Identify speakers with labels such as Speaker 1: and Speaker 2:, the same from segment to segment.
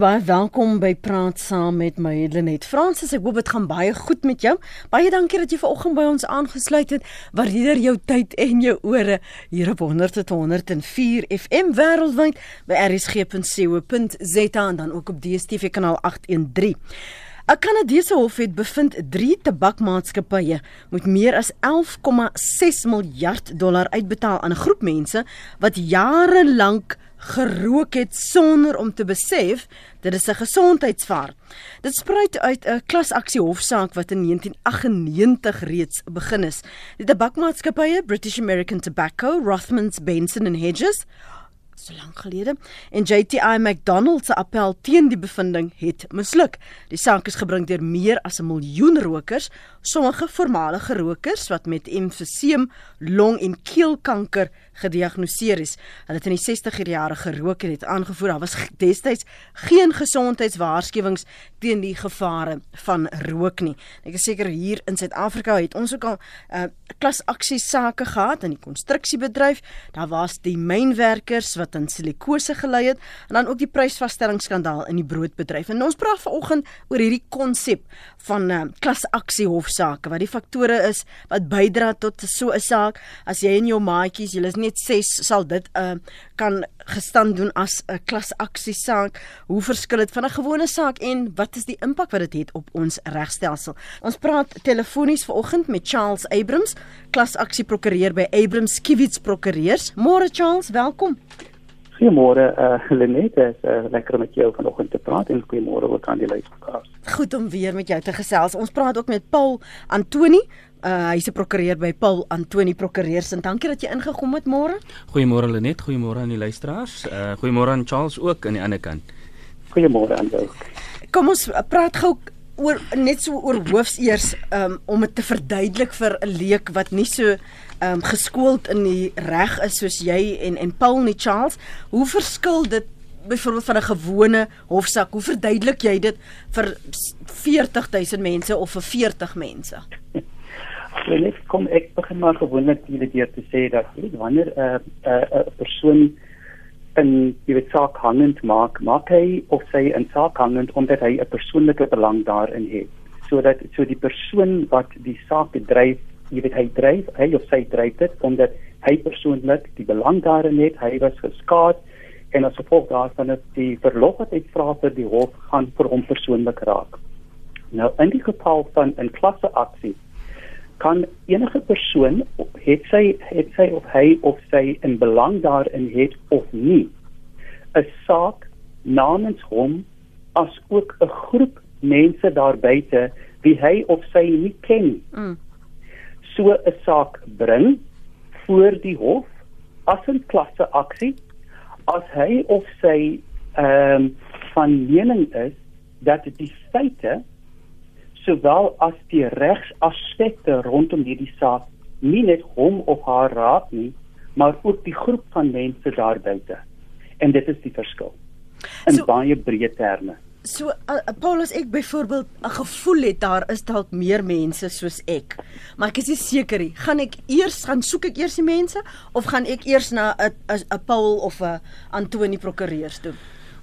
Speaker 1: Baie welkom by Praat saam met my Lenet Fransis. Ek hoop dit gaan baie goed met jou. Baie dankie dat jy vanoggend by ons aangesluit het. Waardeer jou tyd en jou ore hier op 100.104 FM wêreldwyd by rsg.co.za en dan ook op DStv kanaal 813. 'n Kanadese hof het bevind 3 tabakmaatskappye moet meer as 11,6 miljard dollar uitbetaal aan 'n groep mense wat jare lank gerook het sonder om te besef dit is 'n gesondheidsvaar. Dit spruit uit 'n klasaksie hofsaak wat in 1998 reeds begin is. Die tabakmaatskappye British American Tobacco, Rothmans, Benson and Hedges so lank gelede en JTI McDonald se appel teen die bevinding het misluk. Die saak is gebring deur meer as 'n miljoen rokers, sommige voormalige rokers wat met emfyseem, long- en keelkanker gediagnoseer is. Hulle het in die 60er jare gerook en het aangevoer daar was destyds geen gesondheidswaarskuwings teen die gevare van rook nie. Ek is seker hier in Suid-Afrika het ons ook al 'n uh, klasaksie sake gehad in die konstruksiebedryf. Daar was die mynwerkers wat aan silikose gelei het en dan ook die prysvasstellingsskandaal in die broodbedryf. En ons praat vanoggend oor hierdie konsep van uh, klasaksie hofsaake wat die faktore is wat bydra tot so 'n saak. As jy en jou maatjies, julle is net 6 sal dit uh kan gestand doen as 'n klasaksie saak. Hoe verskil dit van 'n gewone saak en wat is die impak wat dit het op ons regstelsel? Ons praat telefonies vanoggend met Charles Abrams, klasaksie prokureur by Abrams Kivitz Prokureurs. Môre Charles, welkom.
Speaker 2: Goeiemôre uh Lenet, is uh, lekker om met jou vanoggend te praat en goeiemôre ook aan die luisteraars.
Speaker 1: Goed om weer met jou te gesels. Ons praat ook met Paul Antoni uh hy's 'n prokureur by Paul Antoni Prokureurs en dankie dat jy ingekom het môre.
Speaker 3: Goeiemôre Lenet, goeiemôre aan die luisteraars. Uh goeiemôre aan Charles ook aan die ander kant.
Speaker 2: Goeiemôre aan jou.
Speaker 1: Kom ons praat gou oor net so oor hoofs eers um om dit te verduidelik vir 'n leek wat nie so um geskoold in die reg is soos jy en en Paul nie Charles. Hoe verskil dit byvoorbeeld van 'n gewone hofsaak? Hoe verduidelik jy dit vir 40000 mense of vir 40 mense?
Speaker 2: Ek kom ek begin maar gewoonlik hier deur te sê dat weet, wanneer 'n uh, 'n uh, uh, persoon in die saak hangend maak, maak hy of sy 'n saak hangend omdat hy 'n persoonlike belang daarin het. Sodat so die persoon wat die saak dryf, jy weet hy dryf, hy of sy dryf dit omdat hy persoonlik die belang daarin het, hy was geskaad en as gevolg daarvan is die verlof wat hy vra vir die hof gaan vir hom persoonlik raak. Nou in die geval van 'n klasse aksie kan enige persoon het sy het sy of hy of sy 'n belang daarin het of nie 'n saak namens hom as ook 'n groep mense daar buite wie hy of sy nie ken mm. So 'n saak bring voor die hof as 'n klasse aksie as hy of sy ehm um, van mening is dat die feite sowel as die regsaspekte rondom hierdie saak nie net hom of haar raak nie, maar ook die groep van mense daar buite. En dit is die verskil. In so, baie breë terme.
Speaker 1: So uh, Paulus ek byvoorbeeld 'n gevoel het daar is dalk meer mense soos ek. Maar ek is nie seker nie. Gaan ek eers gaan soek ek eers die mense of gaan ek eers na 'n 'n Paul of 'n Antoni prokureurs toe?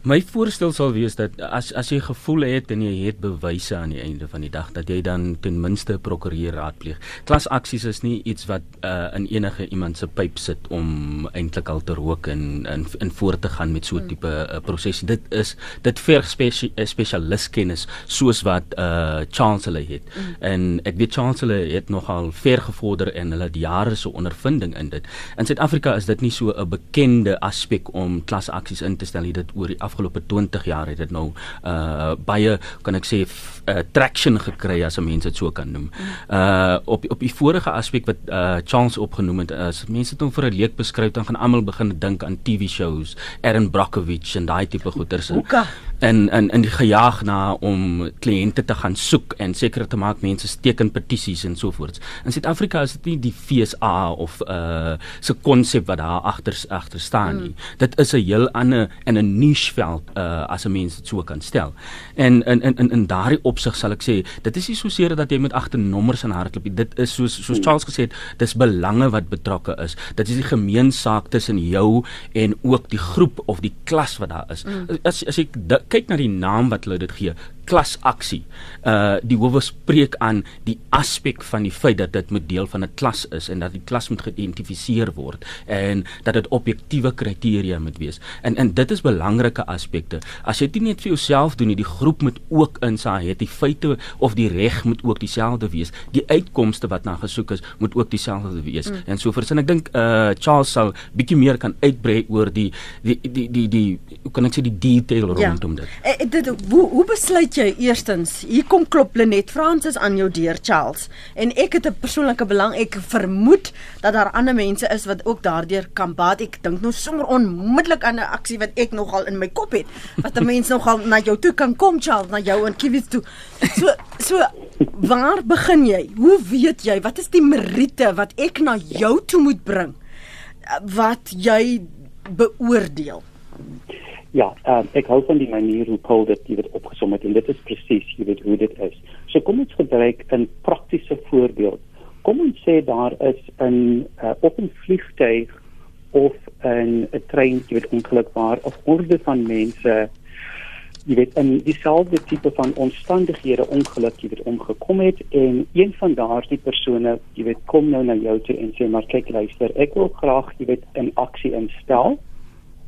Speaker 3: My voorstel sal wees dat as as jy gevoel het en jy het bewyse aan die einde van die dag dat jy dan ten minste 'n prokureur raadpleeg. Klasaksies is nie iets wat uh, in enige iemand se pyp sit om eintlik al te rook en in in voort te gaan met so 'n hmm. tipe uh, proses. Dit is dit verg spesie, uh, spesialistkennis soos wat uh chancellor het. Mm. En ek weet chancellor het nogal ver gevorder en hulle het jare se ondervinding in dit. In Suid-Afrika is dit nie so 'n bekende aspek om klasaksies in te stel nie. Dit oor die afgelope 20 jaar het dit nou uh baie kan ek sê uh, traction gekry as 'n mens dit so kan noem. Uh op op die vorige aspek wat uh Charles opgenoem het, as mense dit hom vir 'n leek beskryf dan gaan almal begin dink aan TV shows, Aaron Brockovich en daai tipe goeters. En en in die gejaag na om kliënte te gaan soek en seker te maak mense teken petisies en so voort. In Suid-Afrika is dit nie die FSA of uh se konsep wat daar agter agter staan nie. Mm. Dit is 'n heel ander en 'n niche veld uh as 'n mens dit so kan stel. En in in in in daardie opsig sal ek sê, dit is nie so seer dat jy met agter nommers in hardloop nie. Dit is soos soos Charles gesê het, dis belange wat betrokke is. Dit is die gemeenskap tussen jou en ook die groep of die klas wat daar is. Mm. As as ek kyk na die naam wat hulle dit gee, klasaksie. Uh die howe spreek aan die aspek van die feit dat dit moet deel van 'n klas is en dat die klas moet geïdentifiseer word en dat dit objektiewe kriteria moet wees. En en dit is belangrike aspekte. As jy dit net vir jouself doen die groep moet ook insaai het die feite of die reg moet ook dieselfde wees. Die uitkomste wat na gesoek is, moet ook dieselfde wees. Mm. En so versin ek dink uh Charles sou bietjie meer kan uitbrei oor die die die die, die, hoe kan ek sê die detail ja. rondom dit.
Speaker 1: Ja. Eh, dit hoe hoe besluit jy eerstens, hier kom klop Lenet Francis aan jou deur Charles en ek het 'n persoonlike belang. Ek vermoed dat daar ander mense is wat ook daardeur kan baat. Ek dink nou sommer onmiddellik aan 'n aksie wat ek nogal in my kop het. Wat 'n mens nogal na jou toe kan kom Charles, na jou en Kiwis toe. So so waar begin jy? Hoe weet jy wat is die meriete wat ek na jou toe moet bring? Wat jy beoordeel?
Speaker 2: Ja, uh, ek hou van die manier hoe Paul dit dit opgesom het en dit is presies jy weet hoe dit is. So kom ons gebruik 'n praktiese voorbeeld. Kom ons sê daar is 'n uh, op 'n vliegtuig of 'n 'n trein jy weet ongeluk waar 'n horde van mense jy weet in dieselfde tipe van omstandighede ongeluk jy weet omgekom het en een van daardie persone jy weet kom nou na jou toe en sê maar kyk luister ek wil graag jy weet 'n aksie instel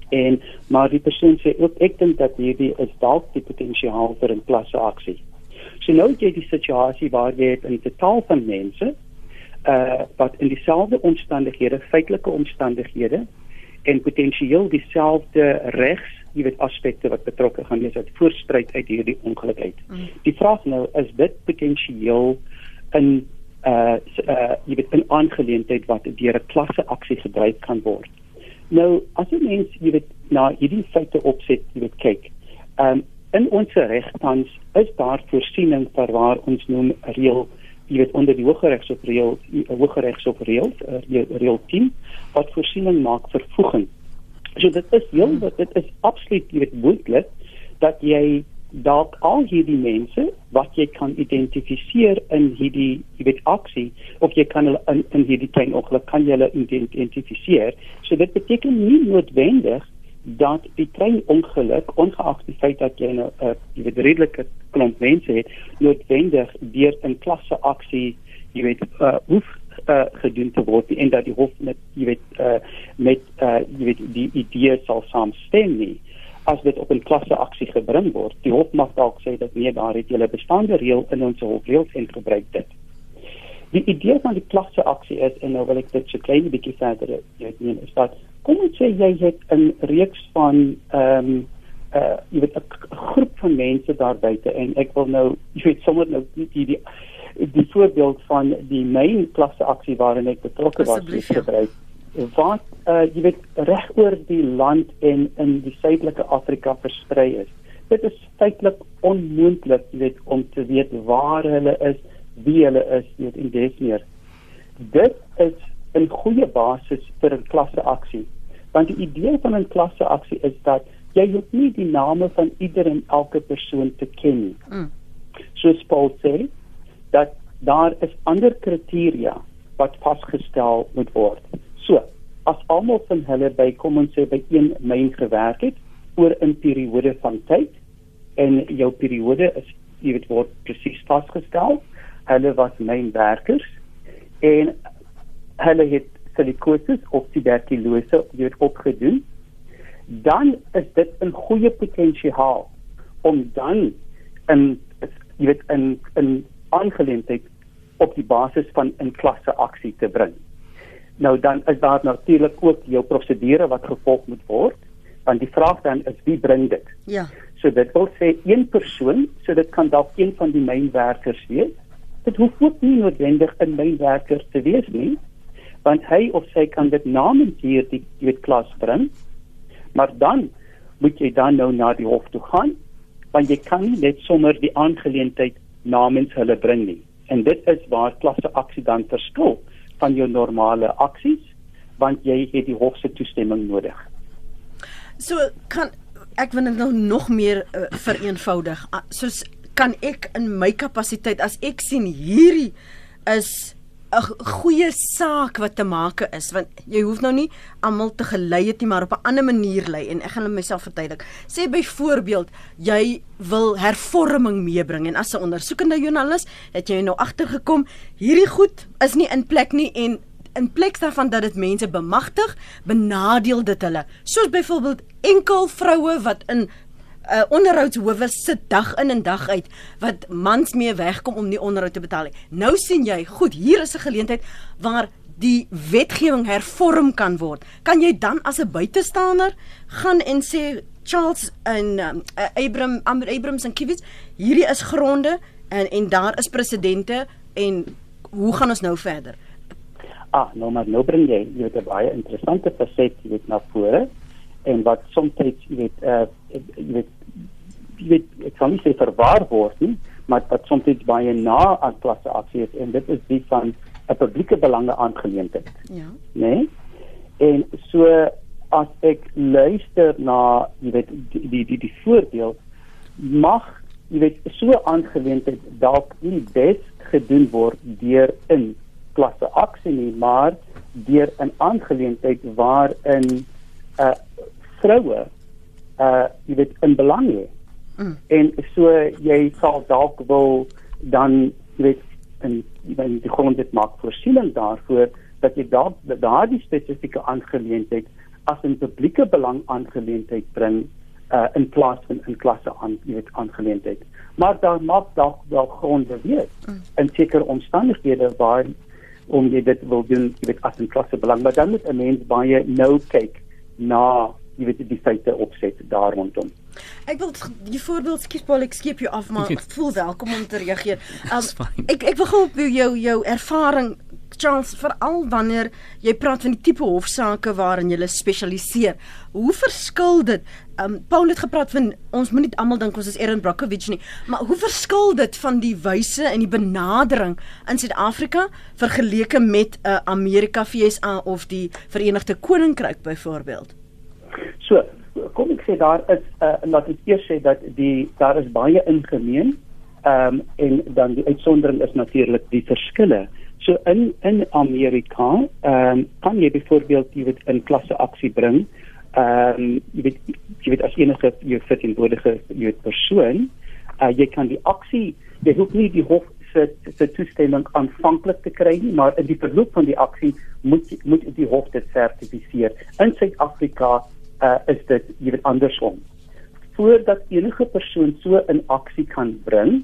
Speaker 2: en maar die persoon sê ook ek dink dat hierdie is dalk die potensiaal vir 'n klasse aksie. So nou jy die situasie waar jy het 'n totaal van mense uh wat in dieselfde omstandighede, feitelike omstandighede en potensieel dieselfde regs, jy weet aspekte wat betrokke gaan wees uit voorspruit uit hierdie ongeluk uit. Mm. Die vraag nou is dit potensieel in uh uh jy weet 'n aangeleentheid wat deur 'n klasse aksie gebruik kan word. Nou, as jy mens jy weet na hierdie feite opset, jy weet kyk. Ehm um, in ons regtans is daar voorsiening vir waar ons noem reël jy weet onder die Hooggeregshof reël Hooggeregshof reël reël 10 wat voorsiening maak vir voeging. So dit is heel dit is absoluut jy weet moontlik dat jy dalk al hierdie mense wat jy kan identifiseer in hierdie jy weet aksie of jy kan hulle in, in hierdie klein ongeluk kan jy hulle identifiseer. So dit beteken nie noodwendig dat die klein ongeluk ongeag die feit dat jy 'n nou, uh, jy weet redelike klomp mense het noodwendig deur 'n klasse aksie jy weet uh, hoef uh, gedoen te word en dat die hof met jy weet uh, met uh, jy weet die idee sal saamstem nie as dit op 'n klasse aksie gebring word. Die hof mag dalk sê dat nee, daar het julle bestaande reël in ons hofreëls en gebruik dit. Die idee van die klasse aksie is en nou wil ek dit so klein bietjie verder net neem is dat kom ons sê jy het 'n reeks van ehm um, uh jy weet 'n groep van mense daar buite en ek wil nou jy weet sommer nou die die die, voorbeeld van die main klasse aksie waarin ek betrokke was gebruik. Ja wat uh, jy weet reg oor die land en in die suidelike Afrika versprei is. Dit is feitelik onmoontlik, jy weet, om te weet waar hulle is, wie hulle is, weet en dis meer. Dit is 'n goeie basis vir 'n klasse aksie. Want die idee van 'n klasse aksie is dat jy hoef nie die name van ieder en elke persoon te ken nie. Mm. Soos Paul sê, dat daar is ander kriteria wat vasgestel moet word. So, as almal van hulle by kom ons sê by een myn gewerk het oor 'n periode van tyd en jou periode is jy weet word presies vasgestel, hulle was mynwerkers en hulle het silikose of tuberkulose word opgedoen, dan is dit 'n goeie potensiaal om dan 'n jy weet 'n 'n aangeleentheid op die basis van 'n klasse aksie te bring. Nou dan is daar natuurlik ook jou prosedure wat gevolg moet word. Want die vraag dan is wie bring dit?
Speaker 1: Ja.
Speaker 2: So dit wil sê een persoon, so dit kan dalk een van die mynwerkers wees. Dit hoef ook nie noodwendig 'n mynwerker te wees nie, want hy of sy kan dit namens hier die weet klas bring. Maar dan moet jy dan nou na die hof toe gaan, want jy kan nie net sommer die aangeleentheid namens hulle bring nie. En dit is waar klasse aksie dan verskil van jou normale aksies want jy het die hof se toestemming nodig.
Speaker 1: So kan ek wil nou nog meer uh, vereenvoudig. Uh, soos kan ek in my kapasiteit as ek sien hierdie is 'n goeie saak wat te maak is want jy hoef nou nie almal te gelei het nie maar op 'n ander manier lei en ek gaan myself verduidelik. Sê byvoorbeeld jy wil hervorming meebring en as 'n ondersoekende joernalis het jy nou agtergekom hierdie goed is nie in plek nie en in plek daarvan dat dit mense bemagtig, benadeel dit hulle. Soos byvoorbeeld enkel vroue wat in uh, onderhoudshowe sit dag in en dag uit wat mans mee wegkom om nie onderhoud te betaal nie. Nou sien jy, goed, hier is 'n geleentheid waar die wetgewing hervorm kan word. Kan jy dan as 'n buitestander gaan en sê Charles en um, Abram Amr Abrams en Kiwis, hierdie is gronde en en daar is presidente en hoe gaan ons nou verder?
Speaker 2: ah, nou maar nou bring jy jy het 'n baie interessante faset jy weet na vore en wat soms jy weet uh jy weet jy weet ek kan nie sê verwaar word nie, maar wat soms baie na aan klasse aksie is en dit is die van 'n publieke belange aangeleentheid. Ja. Nee. En so as ek luister na jy weet die die die, die voordeel mag jy weet so aangeleentheid dalk nie bes gedoen word deur in klasse aksie nie, maar deur 'n aangeleentheid waarin 'n uh, vroue uh jy weet in belang lê. Mm. En so jy sal dalk wil dan weet en dan die grond dit maak voorsiening daarvoor dat jy dalk daardie spesifieke aangeleentheid as 'n publieke belang aangeleentheid bring uh in plaas van in klasse aan jy weet aangeleentheid. Maar daar maak dalk dalk gronde wees mm. in sekere omstandighede waar om jy dit wil doen jy weet as 'n klasse belang maar dan moet 'n mens baie nou kyk na jy weet die feite opset daar rondom
Speaker 1: Ek wil die voorbeeld skiep Paul ek skiep jou af maar voel welkom om te reageer. Um, ek ek wil gou op jou jou ervaring Charles veral wanneer jy praat van die tipe hofsaake waarin jy spesialiseer. Hoe verskil dit? Um Paul het gepraat van ons moenie almal dink ons is Erin Brockovich nie, maar hoe verskil dit van die wyse en die benadering in Suid-Afrika vergeleke met 'n uh, Amerika FSA of die Verenigde Koninkryk byvoorbeeld?
Speaker 2: So, kom ek sê daar is uh, laat ek eers sê dat die daar is baie ingemeen. Ehm um, en dan die uitsondering is natuurlik die verskille. So in in Amerika, ehm um, kan jy byvoorbeeld jy weet in klasse aksie bring. Ehm um, jy weet jy weet as enige jy verteenwoordige jy weet persoon, uh, jy kan die aksie, jy hoef nie die hof se se toestemming aanvanklik te kry nie, maar in die verloop van die aksie moet moet die hof dit sertifiseer. In Suid-Afrika uh, is dit jy weet andersom. Voordat enige persoon so 'n aksie kan bring,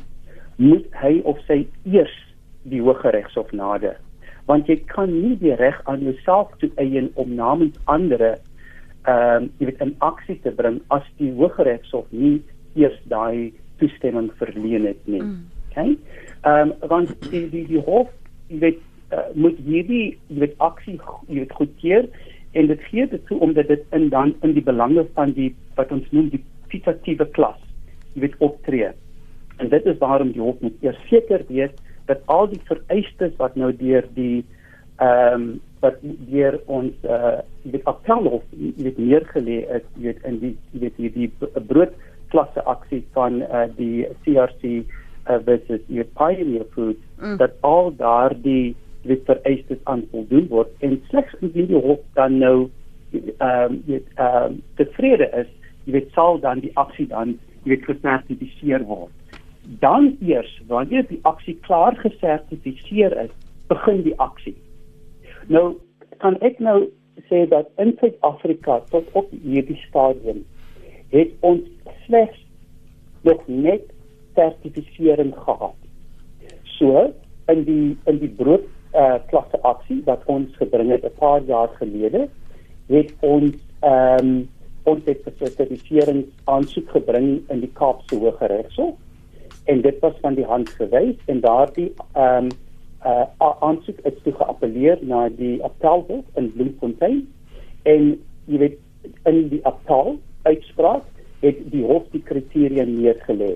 Speaker 2: moet hy of sy eers die Hooggeregshof nader. Want jy kan nie die reg aan jouself toe eien om namens ander ehm um, jy weet 'n aksie te bring as die Hooggeregshof nie eers daai toestemming verleen het nie. Mm. Okay? Ehm um, want die die die hof jy weet uh, moet hierdie jy weet aksie jy weet goedkeur en dit gee dit toe omdat dit in dan in die belange van die wat ons noem die fitatiewe klas jy weet optree. En dit is waarom die hof moet eers seker wees dat al die vereistes wat nou deur die ehm um, wat deur ons uh jy weet appelhof jy weet neergelê is jy weet in die jy weet hierdie broodklasse aksie van uh die CRC uh, versus die Pioneer Food mm. dat al daardie jy weet vereistes aan voldoen word en slegs indien die hof dan nou ehm um, weet ehm um, tevrede is jy weet sal dan die aksie dan jy weet gesertifiseer word dan eers wanneer die aksie klaar gesertifiseer is, begin die aksie. Nou kan ek nou sê dat in Suid-Afrika tot op hierdie stadium het ons slegs nog net sertifisering gehad. So in die in die brood uh, klasse aksie wat ons gebring het 'n paar jaar gelede, het ons ehm um, ons het sertifisering aansoek gebring in die Kaapse Hooggeregshof en dit was van die hand gewys en daardie ehm um, uh aansoek is toe geappeleer na die appelhof in Bloemfontein en jy weet in die appel uitspraak het die hof die kriteria neergelê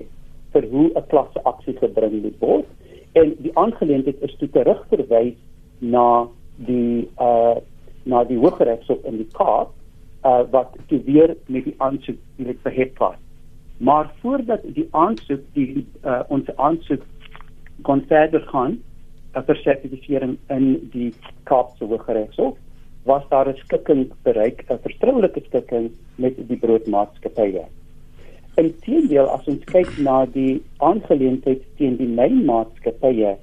Speaker 2: vir hoe 'n klasse aksie gebring moet word en die aangeleentheid is toe terugverwys na die uh na die Hooggeregshof in die Kaap uh wat toe weer met die aansoek net verhef was maar voordat die aansoek die uh, ons aansoek kon verder gaan vir sertifisering in die Kaapse Hooggeregshof was daar 'n skikking bereik, 'n vertroulike skikking met die broodmaatskappye. Inteendeel as ons kyk na die aangeleentheid teen die mynmaatskappye,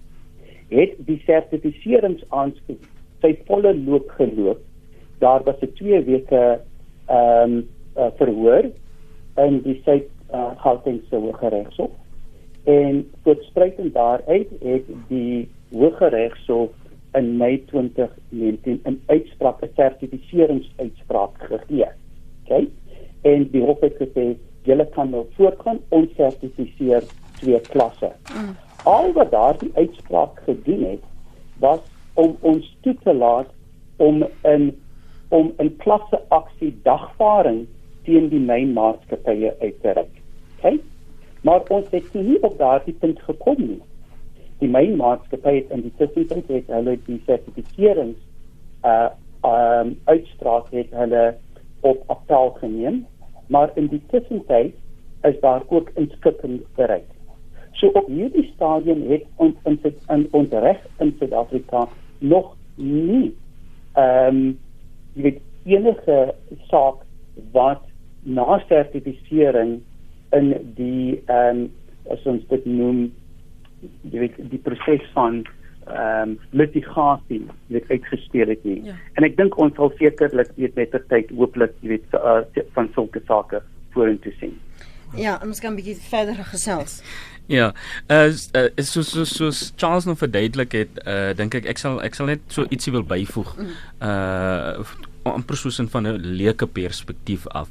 Speaker 2: het die sertifiseringsaansoek sy volle loop geloop. Daar was 'n 2 weke ehm um, uh, verhoor in die Suid uh, Gautengse Hooggeregshof en voortspruitend daaruit het die Hooggeregshof in Mei 2019 'n uitspraak 'n sertifiseringsuitspraak gegee. OK? En die hof het gesê julle kan nou voortgaan onsertifiseer twee klasse. Mm. Al wat daardie uitspraak gedoen het was om ons toe te laat om in om 'n klasse aksie dagvaring teen die mynmaatskappye uit te reik. OK? Maar ons het nie op daardie punt gekom nie die mynmaatskappy het in die tussentyd het hulle die sertifiserings uh um uitspraak het hulle op appel geneem maar in die tussentyd is daar ook inskikking bereik. So op hierdie stadium het ons in in ons reg in Suid-Afrika nog nie ehm um, jy weet enige saak wat na sertifisering in die ehm um, as ons dit noem jy weet die proses van ehm um, litigasie weet uitgespeel het nie. Ja. En ek dink ons sal sekerlik weet met ter tyd hooplik jy weet uh, van sulke sake vorentoe sien.
Speaker 1: Ja, ons kan 'n bietjie verder gesels.
Speaker 3: Ja, as uh, uh, so so so Charles nou verduidelik het, uh, dink ek ek sal ek sal net so ietsie wil byvoeg. Uh amper soos in van 'n leuke perspektief af.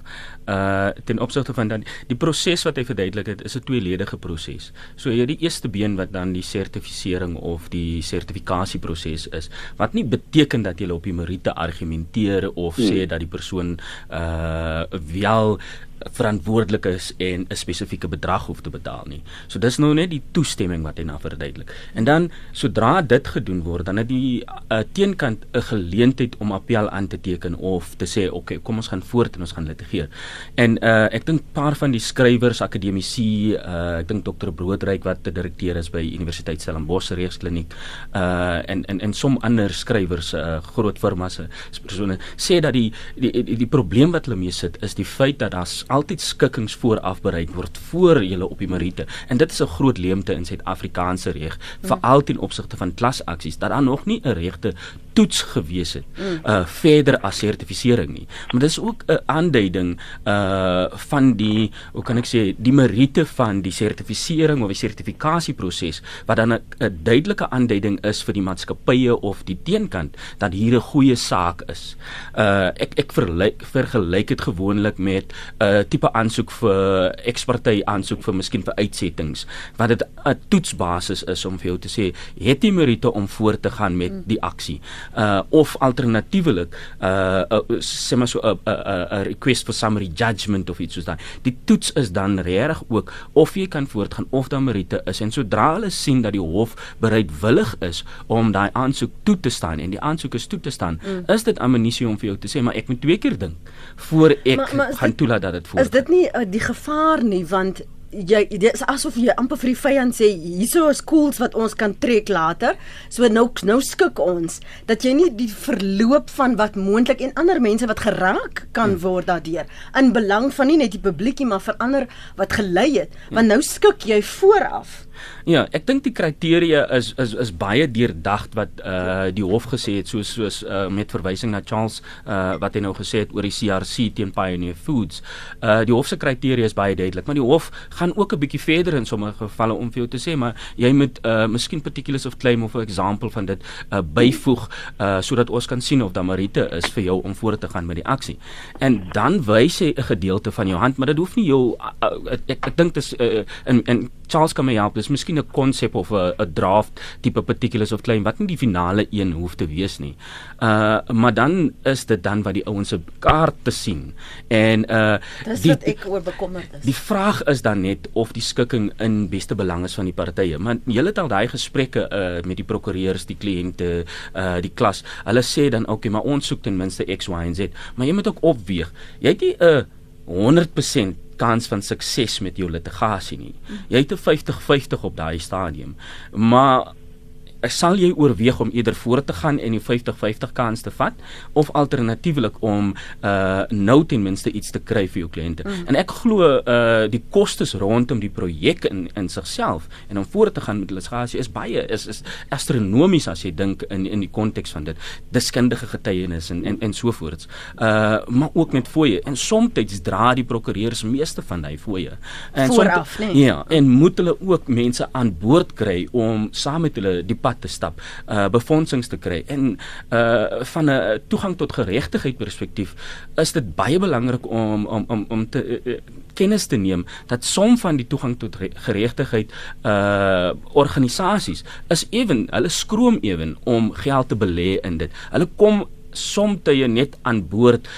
Speaker 3: Uh ten opsigte van dan die proses wat hy verduidelik het, is 'n tweeledige proses. So jy die eerste been wat dan die sertifisering of die sertifikasieproses is, wat nie beteken dat jy op die meriete argumenteer of hmm. sê dat die persoon uh wel verantwoordelik is en 'n spesifieke bedrag hoef te betaal nie. So dis nou net die toestemming wat hy na verduidelik. En dan sodra dit gedoen word, dan het die uh, teenkant 'n geleentheid om appel aan te teken of te sê, "Oké, okay, kom ons gaan voort en ons gaan litigeer." En uh ek dink paar van die skrywers, akademici, uh ek dink Dr. Broodryk wat die direkteur is by Universiteit Stellenbosch Regskliniek, uh en en en som ander skrywers, uh groot firmas se persone sê dat die die die, die probleem wat hulle mee sit is die feit dat daar altyd skikkings vooraf bereik word voor jy op die meriete. En dit is 'n groot leemte in Suid-Afrikaanse reg, veral ten opsigte van klasaksies dat daar nog nie 'n regte toets gewees het mm. uh verder as sertifisering nie. Maar dis ook 'n aanduiding uh van die hoe kan ek sê die meriete van die sertifisering of die sertifikasieproses wat dan 'n duidelike aanduiding is vir die maatskappye of die teenkant dat hier 'n goeie saak is. Uh ek ek verlyk vergelyk dit gewoonlik met 'n uh, tipe aansoek vir ekspertise aansoek vir miskien vir uitsettings wat dit 'n toetsbasis is om vir jou te sê het jy meriete om voort te gaan met mm. die aksie uh of alternatiefelik uh, uh sê maar so 'n 'n 'n request for summary judgment of iets soos daai. Die toets is dan regtig ook of jy kan voortgaan of dan meriete is en sodra hulle sien dat die hof bereidwillig is om daai aansoek toe te staan en die aansoek is toe te staan, mm. is dit amnestie om vir jou te sê maar ek moet twee keer dink voor ek maar, maar gaan toelaat dat dit voortgaan.
Speaker 1: Is dit nie uh, die gevaar nie want jy dit is asof jy amper vir die vyand sê hierso is koels wat ons kan trek later. So nou nou skik ons dat jy nie die verloop van wat moontlik en ander mense wat geraak kan hmm. word daardeur in belang van nie net die publiekie maar vir ander wat gelei het. Want nou skik jy vooraf.
Speaker 3: Ja, ek dink die kriteria is is is baie deurdagd wat uh die hof gesê het soos soos uh met verwysing na Charles uh wat hy nou gesê het oor die CRC teen Pioneer Foods. Uh die hof se kriteria is baie duidelik, maar die hof gaan ook 'n bietjie verder in sommige gevalle om vir jou te sê maar jy moet uh miskien particulars of claim of 'n voorbeeld van dit uh byvoeg uh sodat ons kan sien of daar meriete is vir jou om voort te gaan met die aksie. En dan wys hy 'n gedeelte van jou hand, maar dit hoef nie jou uh, ek ek dink dis uh, in in Charles kan my help. Dis miskien 'n konsep of 'n 'n draft tipe particulars of claim wat nie die finale een hoef te wees nie. Uh maar dan is dit dan wat die ouens se kaart te sien. En uh
Speaker 1: Dis die, wat ek oor bekommerd is.
Speaker 3: Die vraag is dan net of die skikking in beste belang is van die partye. Maar julle het al daai gesprekke uh met die prokureurs, die kliënte, uh die klas. Hulle sê dan okay, maar ons soek ten minste X, Y en Z. Maar jy moet ook opweeg. Jy het nie 'n uh, 100% kans van sukses met jou litigasie nie. Jy het 'n 50-50 op daai stadium. Maar sal jy oorweeg om eerder voor te gaan en die 50-50 kans te vat of alternatiefelik om uh nou ten minste iets te kry vir jou kliënte. Mm. En ek glo uh die kostes rondom die projek in in sigself en om voort te gaan met litigasie is baie is is astronomies as jy dink in in die konteks van dit. Deskundige getuienis en en en so voorts. Uh maar ook met fooie en soms dra die prokureurs meeste van hy fooie.
Speaker 1: En soms nee.
Speaker 3: ja, en moet hulle ook mense aan boord kry om saam met hulle die pad te stap, uh befondsings te kry en uh van 'n toegang tot geregtigheid perspektief is dit baie belangrik om om om om te uh, kennis te neem dat som van die toegang tot geregtigheid uh organisasies is ewen hulle skroom ewen om geld te belê in dit. Hulle kom somtye net aan boord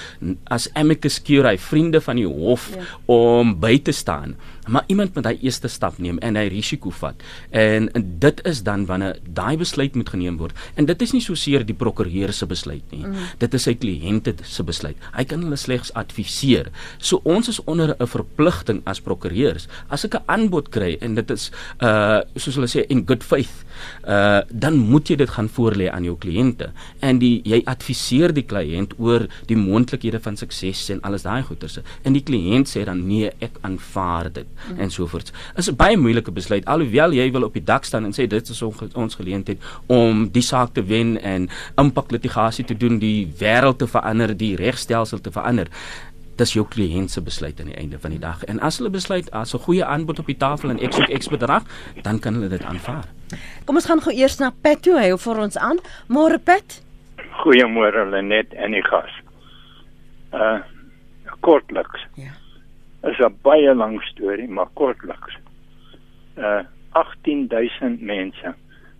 Speaker 3: as amicus curiae vriende van die hof ja. om by te staan maar iemand moet hy eerste stap neem en hy risiko vat. En, en dit is dan wanneer daai besluit moet geneem word. En dit is nie so seer die prokureur se besluit nie. Mm. dit is sy kliënte se besluit. Hy kan hulle slegs adviseer. So ons is onder 'n verpligting as prokureurs. As ek 'n aanbod kry en dit is uh soos hulle sê in good faith uh dan moet jy dit gaan voorlê aan jou kliënte. En die jy adviseer die kliënt oor die moontlikhede van sukses en alles daai goeters. En die kliënt sê dan nee ek aanvaar dit mm. en so voort. Is 'n baie moeilike besluit alhoewel jy wil op die dak staan en sê dit is ons geleentheid om die saak te wen en impak litigasie te doen, die wêreld te verander, die regstelsel te verander. Dis jou kliënt se besluit aan die einde van die dag. En as hulle besluit as 'n goeie aanbod op die tafel en ek soek X bedrag, dan kan hulle dit aanvaar.
Speaker 1: Kom ons gaan gou eers na Pat toe. Hy hou vir ons aan. Môre Pat.
Speaker 4: Goeiemôre Lenet en die gas. Uh kortliks. Ja is 'n baie lang storie, maar kortliks. Uh 18000 mense,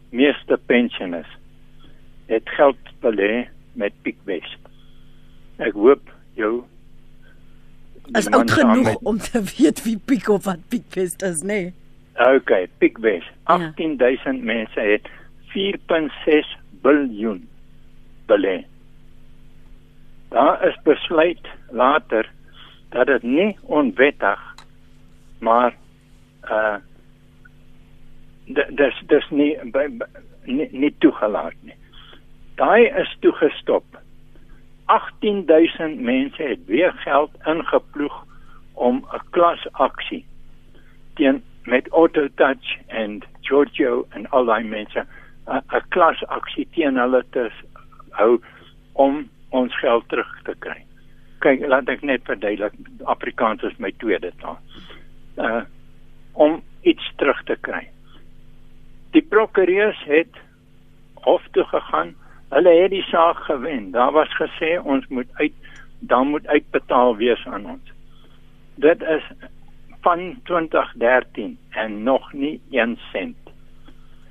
Speaker 4: meeste pensionaars, het geld belê met Pickwest. Ek hoop jou
Speaker 1: is oud genoeg met... om te weet wie Pick of wat Pickwest is, nee.
Speaker 4: Okay, Pickwest. 18000 ja. mense het 4.6 biljoen belê. Daar is besluit later dat dit nie onwettig maar uh dis dis nie by, by, nie, nie toegelaat nie. Daai is toegestop. 18000 mense het weer geld ingeploeg om 'n klasaksie teen met Autotouch en Giorgio en al daai mense 'n klasaksie teen hulle te hou om ons geld terug te kry kyk laat ek net verduidelik Afrikaans is my tweede taal. Uh om iets terug te kry. Die prokureurs het hof toe gegaan. Hulle het die saak gewen. Daar was gesê ons moet uit dan moet uitbetaal wees aan ons. Dit is van 2013 en nog nie 1 sent.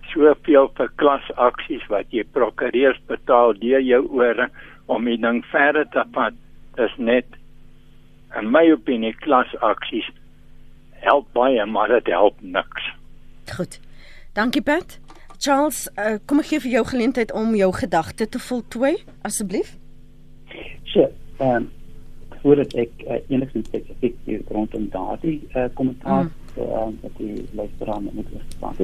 Speaker 4: Soveel vir klasaksies wat jy prokureurs betaal deur jou ore om die ding verder te vat is net in my opinie klasaksies help baie maar dit help niks.
Speaker 1: Goed. Dankie Pat. Charles, uh, kom ek gee vir jou geleentheid om jou gedagte te voltooi asseblief.
Speaker 2: Sure. Ehm um, voordat ek uh, enigstens spesifiek hier rondom daardie uh, kommentaar mm. uh, wat die luisteraar moet verstaan.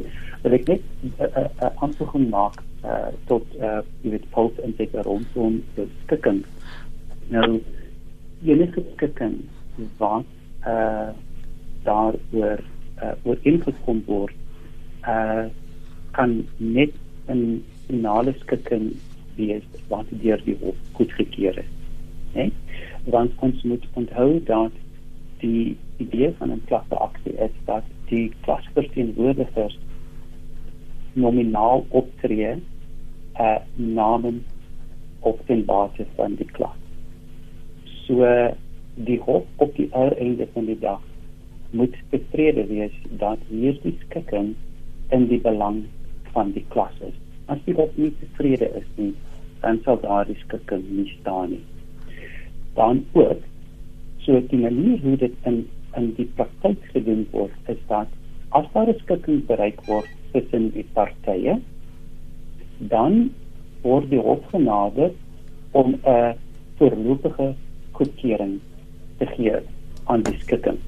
Speaker 2: Wil ek net 'n uh, uh, uh, aanvoeging maak uh, tot uh, die pols en dit rondom die skikking. Nou enige skikking wat uh daaroor uh oor ingekom word uh kan net 'n finale skikking wees wat deur die hof goedgekeur is. Né? Want ons moet onthou dat die idee van 'n klasseaksie is dat die klasverteenwoordigers nominaal optree uh namens op den basis van die klas. So die hof op die einde van die dag moet tevrede wees dat hierdie skikking in die belang van die klas is. As die hof nie tevrede is nie, dan sal daardie skikking nie staan nie. Dan ook so die manier hoe dit in in die praktyk gedoen word is dat as daar 'n skikking bereik word tussen die partye, dan word die hof genader om 'n voorlopige goedkeuring te gee aan die skikking.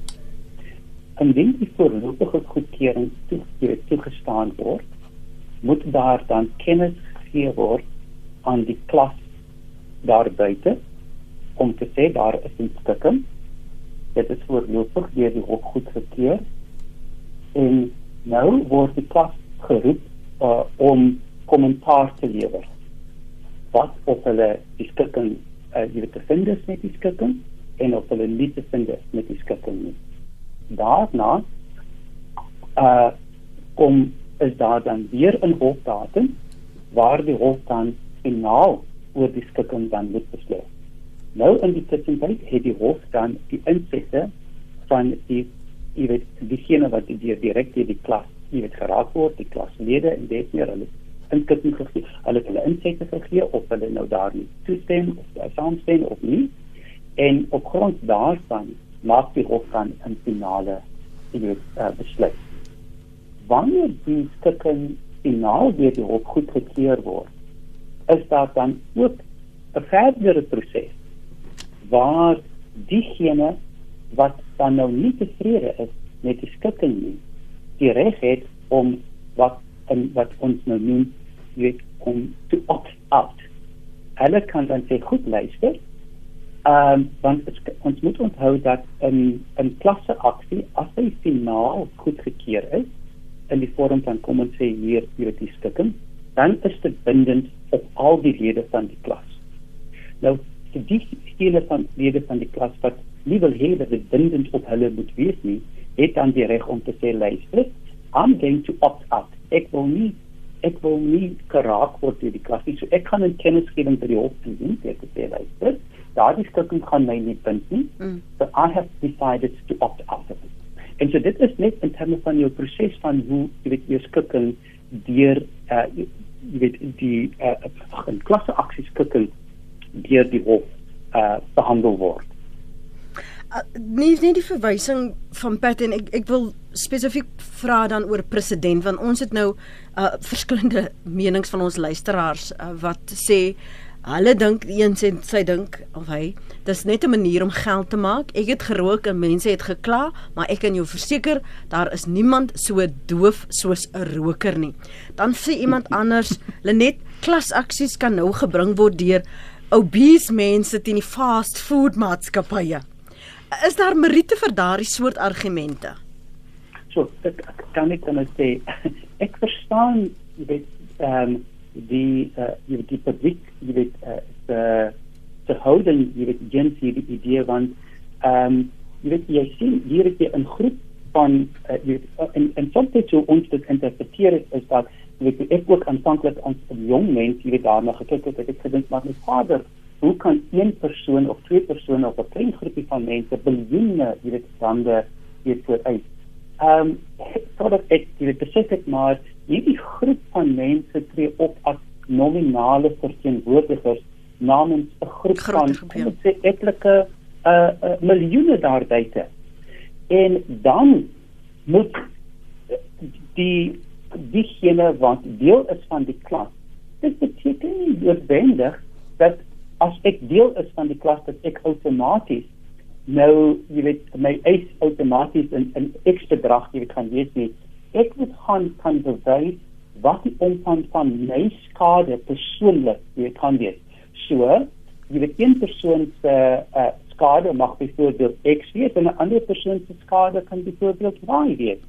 Speaker 2: Indien die voorlopige goedkeuring toegegee toegestaan word, moet daar dan kennis gegee word aan die klas daar buite om te sê daar is 'n skikking. Dit is voorlopig deur die hof goedgekeur en nou word die klas geroep uh, om kommentaar te lewer. Wat of hulle die skikking uh, jy weet te vind is met die skikking en of hulle nie te vind is met die skikking nie. Daarna uh kom is daar dan weer 'n hofdatum waar die hof dan finaal oor die skikking dan moet besluit. Nou in die tussentyd het die hof dan die insette van die jy weet diegene wat die direk deur die klas jy weet geraak word, die klaslede en dit meer hulle inskikking gegee, hulle hulle insette gegee of hulle nou daar nie toestem of saamstem of nie. En op grond daarvan maak die hof dan 'n finale weet uh, besluit. Wanneer die skikking finaal deur die hof goedgekeur word, is daar dan ook 'n verdere proses waar diegene wat dan nou nie tevrede is met die skikking nie, die reg het om wat en wat ons nou noem weet om te opt out. Hulle kan dan sê goed luister. Ehm um, want het, ons moet onthou dat 'n 'n klasse aksie as hy finaal goedgekeur is in die vorm van kom ons sê hier hier die skikking, dan is dit bindend op al die lede van die klas. Nou die stele van lede van die klas wat nie wil hê dat dit bindend op hulle moet wees nie, het dan die reg om te sê luister, I'm going to opt out. Ek wil nie ek wil nie geraak word deur die klas nie. So ek kan 'n kennisgewing by die hof doen, dit te sê luister, daardie skikking gaan my nie bind nie. Mm. So I have decided to opt out of it. En so dit is net in terme van jou proses van hoe jy weet jou skikking deur uh jy weet die uh 'n klasse aksies skikking deur die hof uh behandel word.
Speaker 1: Uh, nie nie die verwysing van Pat en ek ek wil spesifiek vra dan oor president want ons het nou uh verskillende menings van ons luisteraars uh, wat sê hulle dink een sê sy dink of hy dis net 'n manier om geld te maak. Ek het gerook en mense het gekla, maar ek kan jou verseker daar is niemand so doof soos 'n roker nie. Dan sê iemand anders, Lenet klasaksies kan nou gebring word deur obese mense teen die fast food maatskappye. Is daar meriete vir daardie soort argumente?
Speaker 2: So, ek, ek kan net dan sê ek verstaan jy weet ehm um, die uh, jy weet die publiek jy weet uh, the the holding jy weet gens hierdie idee van ehm um, jy weet jy sien hier is 'n groep van uh, jy weet en en soms dit so ons dit interpreteer is dat weet ek ook aanvanklik as 'n jong mens hier daarna gekyk het ek het gedink maar my vader hoe kan een persoon of twee persone of 'n klein groepie van mense biljoene jy weet rande hier voor uit ehm um, sodat ek weet besef ek maar hierdie groep van mense tree op as nominale verteenwoordigers namens 'n groep van ja. sê etlike uh, uh miljoene daar buite en dan moet die diegene wat deel is van die klas. Dit beteken nie noodwendig dat as ek deel is van die klas dat ek outomaties nou, jy weet, my eis outomaties in in ek bedrag jy weet kan wees nie. Ek moet gaan kan bewys wat die omvang van my skade persoonlik jy kan wees. So, jy weet een persoon se uh, skade mag byvoorbeeld X wees en 'n ander persoon se skade kan byvoorbeeld Y wees.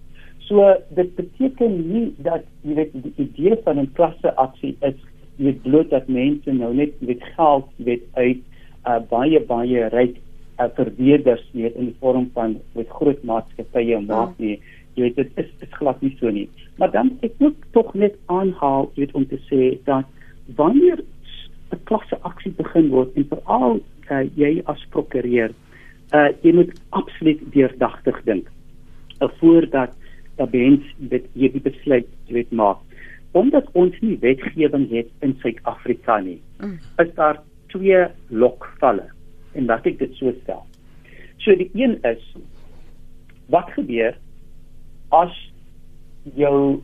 Speaker 2: So dit beteken nie dat jy weet die idee van 'n klasse aksie is jy weet bloot dat mense nou net weet geld weet uit uh, baie baie ryk uh, verweerders weet in die vorm van met groot maatskappye en maak nie jy weet dit is dit glad nie so nie maar dan ek moet tog net aanhaal weet om te sê dat wanneer 'n klasse aksie begin word en veral uh, jy as prokureur uh, jy moet absoluut deurdagtig dink uh, voordat dat mens dit hierdie besluit weet maak. Omdat ons nie wetgewing het in Suid-Afrika nie, mm. is daar twee lokvalle en laat ek dit so stel. So die een is wat gebeur as jou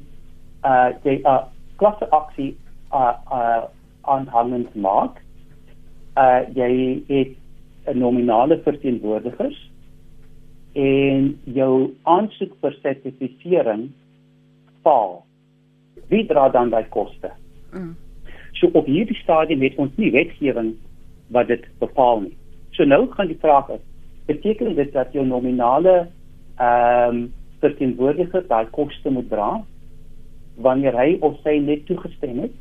Speaker 2: uh jy 'n uh, klasse aksie uh uh aanhangend maak. Uh jy het 'n nominale verteenwoordigers en jou aansoek vir sertifisering faal Wie dra dan daai koste? Mm. So op hierdie stadium het ons nie wetgewing wat dit bepaal nie. So nou gaan die vraag is, beteken dit dat jou nominale ehm um, verteenwoordiger daai koste moet dra wanneer hy of sy net toegestem het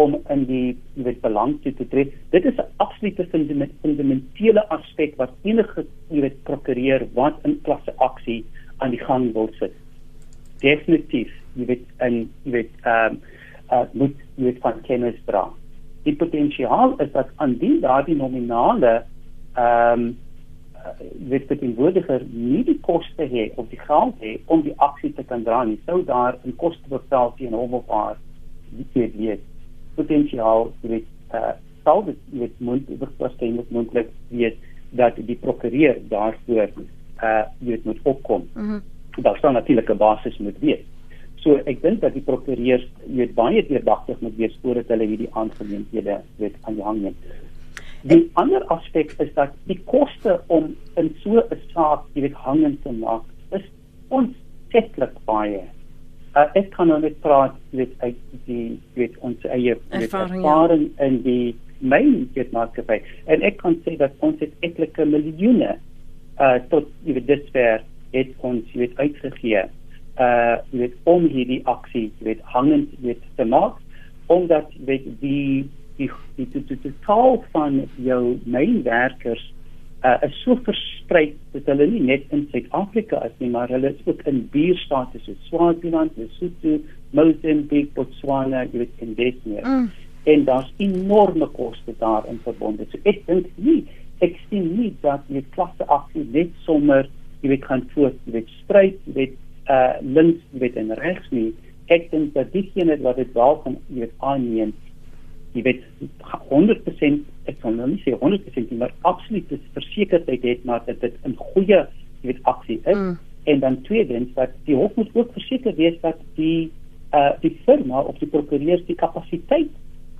Speaker 2: om in die weet belang toe te tree. Dit is 'n absolute fundamentele aspek wat enige weet prokureur wat in klasse aksie aan die gang wil sit. Definitief, jy weet en jy weet ehm um, uh, moet jy weet van kennis dra. Die potensiaal is dat aan die daardie nominale ehm um, dit in woordiger nie die koste hê of die geld hê om die aksie te kan dra nie. Sou daar 'n koste betaal teen hom of haar die weet potensiaal weet uh, sal dit met moontlik waarskynlik moontlik wees dat die prokureur daarvoor uh weet moet opkom. Mm daar staan natuurlik 'n basis moet wees. So ek dink dat die prokureurs weet baie deurdagtig moet wees voordat hulle hierdie aangeleenthede weet aan die hang neem. Die ander aspek is dat die koste om in so 'n saak weet hangend te maak is ontsettlik baie uh, ek kan nou net praat met uit die weet ons eie ervaring, ervaring ja. in die main get maatskappy en ek kan sê dat ons het etlike miljoene uh, tot jy weet dit ver het ons jy weet uitgegee uh jy weet om hierdie aksie jy weet hangend jy weet te maak omdat jy weet die die die die die die taal van jou mynwerkers uh, is so versprei dat hulle nie net in Suid-Afrika is nie, maar hulle is ook in buurstate soos Swaziland, Lesotho, Mozambique, Botswana, jy weet in Desmere. Mm. En daar's enorme koste daarin verbonde. So ek dink nie ek sien nie dat die klasse aksie net sommer jy weet kan voort, jy weet stryd, jy weet uh links, jy weet en regs nie. Ek dink dat diegene wat dit wel kan jy weet aanneem jy weet 100% ek kan nou nie sê 100% nie, maar absoluut is versekerheid het maar dat dit 'n goeie jy weet aksie is. Mm. en dan tweedens dat die hof moet ook verseker wees dat die uh die firma of die prokureurs die kapasiteit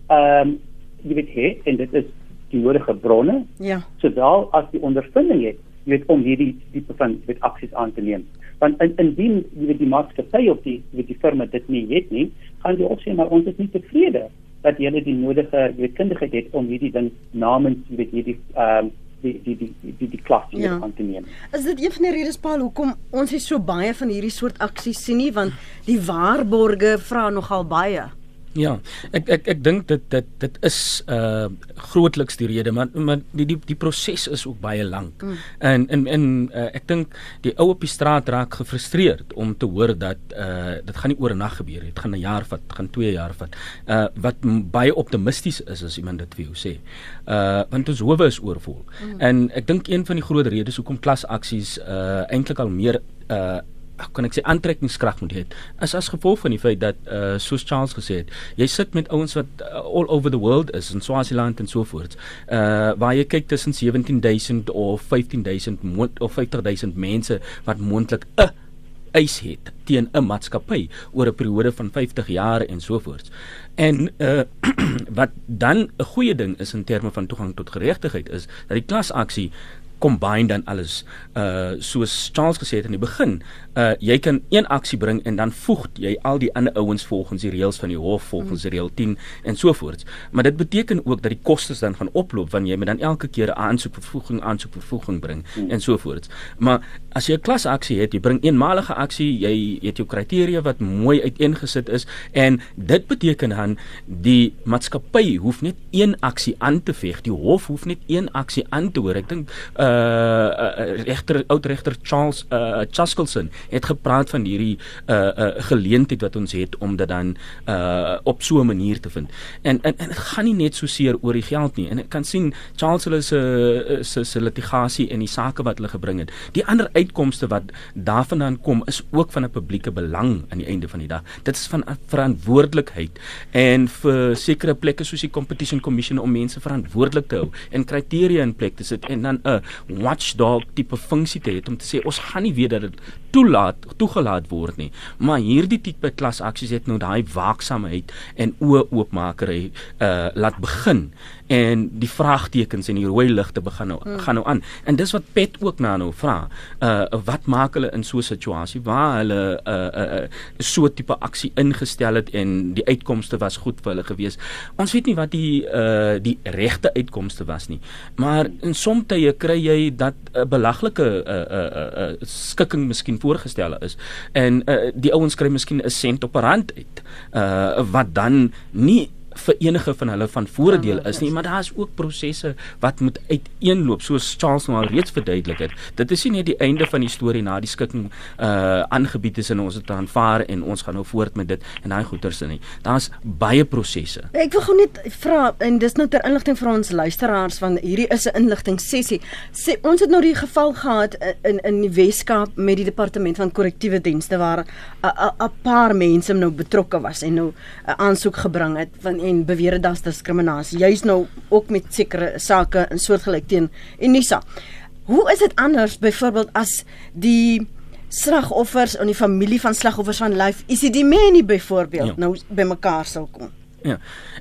Speaker 2: ehm um, jy weet het en dit is die nodige bronne.
Speaker 1: Ja.
Speaker 2: Sodra as die ondervinding het jy weet om hierdie tipe van weet aksies aan te neem. Want in, indien jy weet die maatskappy of die weet die firma dit nie het nie gaan die hof sê maar ons is nie tevrede dat jy die nodige wetenskaplikheid het om hierdie ding namens jy weet hierdie ehm um, die die die die die, die klas hier ja. aan te neem.
Speaker 1: Is dit een van die redes Paul hoekom ons hier so baie van hierdie soort aksies sien nie want die waarborge vra nogal baie.
Speaker 3: Ja, ek ek ek dink dit dit dit is uh grootliks die rede maar maar die die die proses is ook baie lank. Mm. En en en uh, ek dink die ou op die straat raak gefrustreerd om te hoor dat uh dit gaan nie oor 'n nag gebeur nie. Dit gaan 'n jaar vat, gaan 2 jaar vat. Uh wat baie optimisties is as iemand dit vir jou sê. Uh want ons howe is oorvol. Mm. En ek dink een van die groot redes hoekom klasaksies uh eintlik al meer uh kan ek sê aantrekkingskrag moet hê. Is as gevolg van die feit dat uh, soos Charles gesê het jy sit met ouens wat uh, all over the world is in Swaziland en so voort uh waar jy kyk tussen 17000 of 15000 of 50000 mense wat moontlik 'n eis het teen 'n maatskappy oor 'n periode van 50 jaar en so voort en uh wat dan 'n goeie ding is in terme van toegang tot geregtigheid is dat die klasaksie combine dan alles uh soos Charles gesê het in die begin uh jy kan een aksie bring en dan voeg jy al die ander ouens volgens die reëls van die hof volgens die reël 10 en so voort. Maar dit beteken ook dat die kostes dan gaan oploop wanneer jy met dan elke keer 'n aansoek vervoeging aansoek vervoeging bring mm. en so voort. Maar as jy 'n klasaksie het, jy bring eenmalige aksie, jy het jou kriteria wat mooi uiteengesit is en dit beteken dan die maatskappy hoef net een aksie aan te veg. Die hof hoef net een aksie aan te hoor. Ek dink uh, uh regter oud regter Charles uh Chaskelson het gepraat van hierdie uh uh geleentheid wat ons het om dit dan uh op so 'n manier te vind. En en en dit gaan nie net so seer oor die geld nie. En ek kan sien Charles hulle se se se litigasie en die sake wat hulle gebring het. Die ander uitkomste wat daarvandaan kom is ook van 'n publieke belang aan die einde van die dag. Dit is van verantwoordelikheid en vir sekere plekke soos die competition commission om mense verantwoordelik te hou en kriteria in plek te sit en dan 'n watchdog tipe funksie te hê om te sê ons gaan nie weet dat dit toelaat toegelaat word nie. Maar hierdie tipe klasaksies het nou daai waaksaamheid en oopmakery uh laat begin en die vraagtekens en die rooi ligte begin nou mm. gaan nou aan. En dis wat Pet ook na nou vra. Uh wat maak hulle in so 'n situasie waar hulle uh uh so tipe aksie ingestel het en die uitkomste was goed vir hulle gewees. Ons weet nie wat die uh die regte uitkomste was nie. Maar in sommige tye kry jy dat 'n uh, belaglike uh uh uh skikking miskien voorgestel is en uh, die ouens kry miskien 'n sent op 'n rand uit uh wat dan nie vir enige van hulle van voordeel is nie, maar daar is ook prosesse wat moet uiteenloop soos Charles nou al reeds verduidelik het. Dit is nie net die einde van die storie na die skikking uh aangebied is en ons het aanvaar en ons gaan nou voort met dit en daai goeters nie. Daar's baie prosesse.
Speaker 1: Ek wil gou net vra en dis nou ter inligting vir ons luisteraars van hierdie is 'n inligting sessie. Sê ons het nou die geval gehad in in die Weskaap met die departement van korrektiewe dienste waar 'n paar mense nou betrokke was en nou 'n aansoek gebring het van en beweer dit as diskriminasie. Jy's nou ook met sekere sake in soortgelyk teen Unisa. Hoe is dit anders byvoorbeeld as die slagoffers en die familie van slagoffers van Life ICD Many byvoorbeeld ja. nou bymekaar sou kom?
Speaker 3: Ja.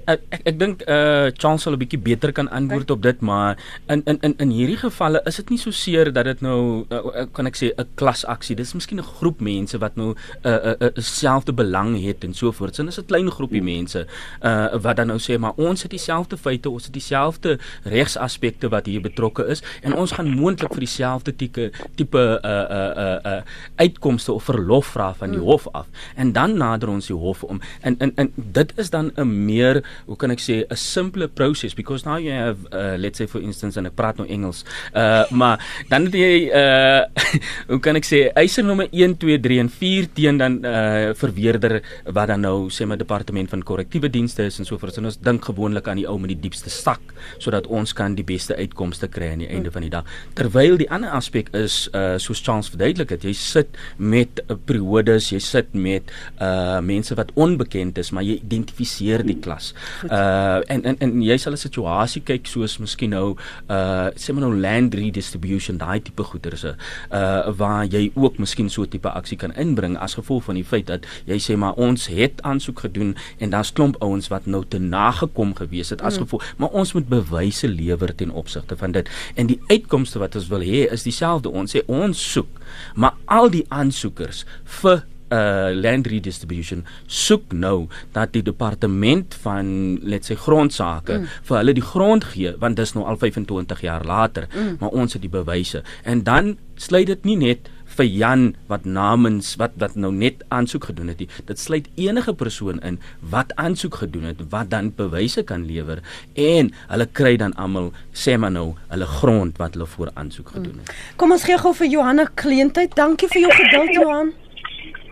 Speaker 3: Ek ek, ek dink eh uh, Charles sal 'n bietjie beter kan antwoord op dit, maar in in in in hierdie gevalle is dit nie so seer dat dit nou uh, kan ek sê 'n klasaksie. Dis miskien 'n groep mense wat nou 'n uh, 'n uh, uh, selfde belang het en so voort. Sin is 'n klein groepie mense uh wat dan nou sê maar ons het dieselfde feite, ons het dieselfde regsaspekte wat hier betrokke is en ons gaan moontlik vir dieselfde tipe tipe uh uh uh, uh uitkomste of verlof vra van die mm. hof af. En dan nader ons die hof om en en en dit is dan 'n meer hoe kan ek sê 'n simpler process because now you have uh, let's say for instance en ek praat nou Engels uh maar dan het jy uh hoe kan ek sê eiser nommer 1 2 3 en 4 teen dan uh verweerder wat dan nou sê my departement van korrektiewe dienste is en so voort. En ons dink gewoonlik aan die ou met die diepste sak sodat ons kan die beste uitkomste kry aan die einde van die dag. Terwyl die ander aspek is uh soos Charles verduidelik het jy sit met uh, periodes jy sit met uh mense wat onbekend is maar jy identifiseer deur die klas. Uh en en en jy sal 'n situasie kyk soos miskien nou uh sê maar nou land redistribution, daai tipe goederse uh waar jy ook miskien so 'n tipe aksie kan inbring as gevolg van die feit dat jy sê maar ons het aansoek gedoen en daar's klomp ouens wat nou te nagekom gewees het as mm. gevolg, maar ons moet bewyse lewer ten opsigte van dit. En die uitkomste wat ons wil hê is dieselfde. Ons sê ons soek, maar al die aansoekers vir uh land redistribution soek nou dat die departement van let's say grondsake mm. vir hulle die grond gee want dis nou al 25 jaar later mm. maar ons het die bewyse en dan sluit dit nie net vir Jan wat namens wat wat nou net aansoek gedoen het. Dit sluit enige persoon in wat aansoek gedoen het wat dan bewyse kan lewer en hulle kry dan almal sê maar nou hulle grond wat hulle voor aansoek gedoen het.
Speaker 1: Kom ons gee gou vir Johanna kleentheid. Dankie vir jou geduld Johan.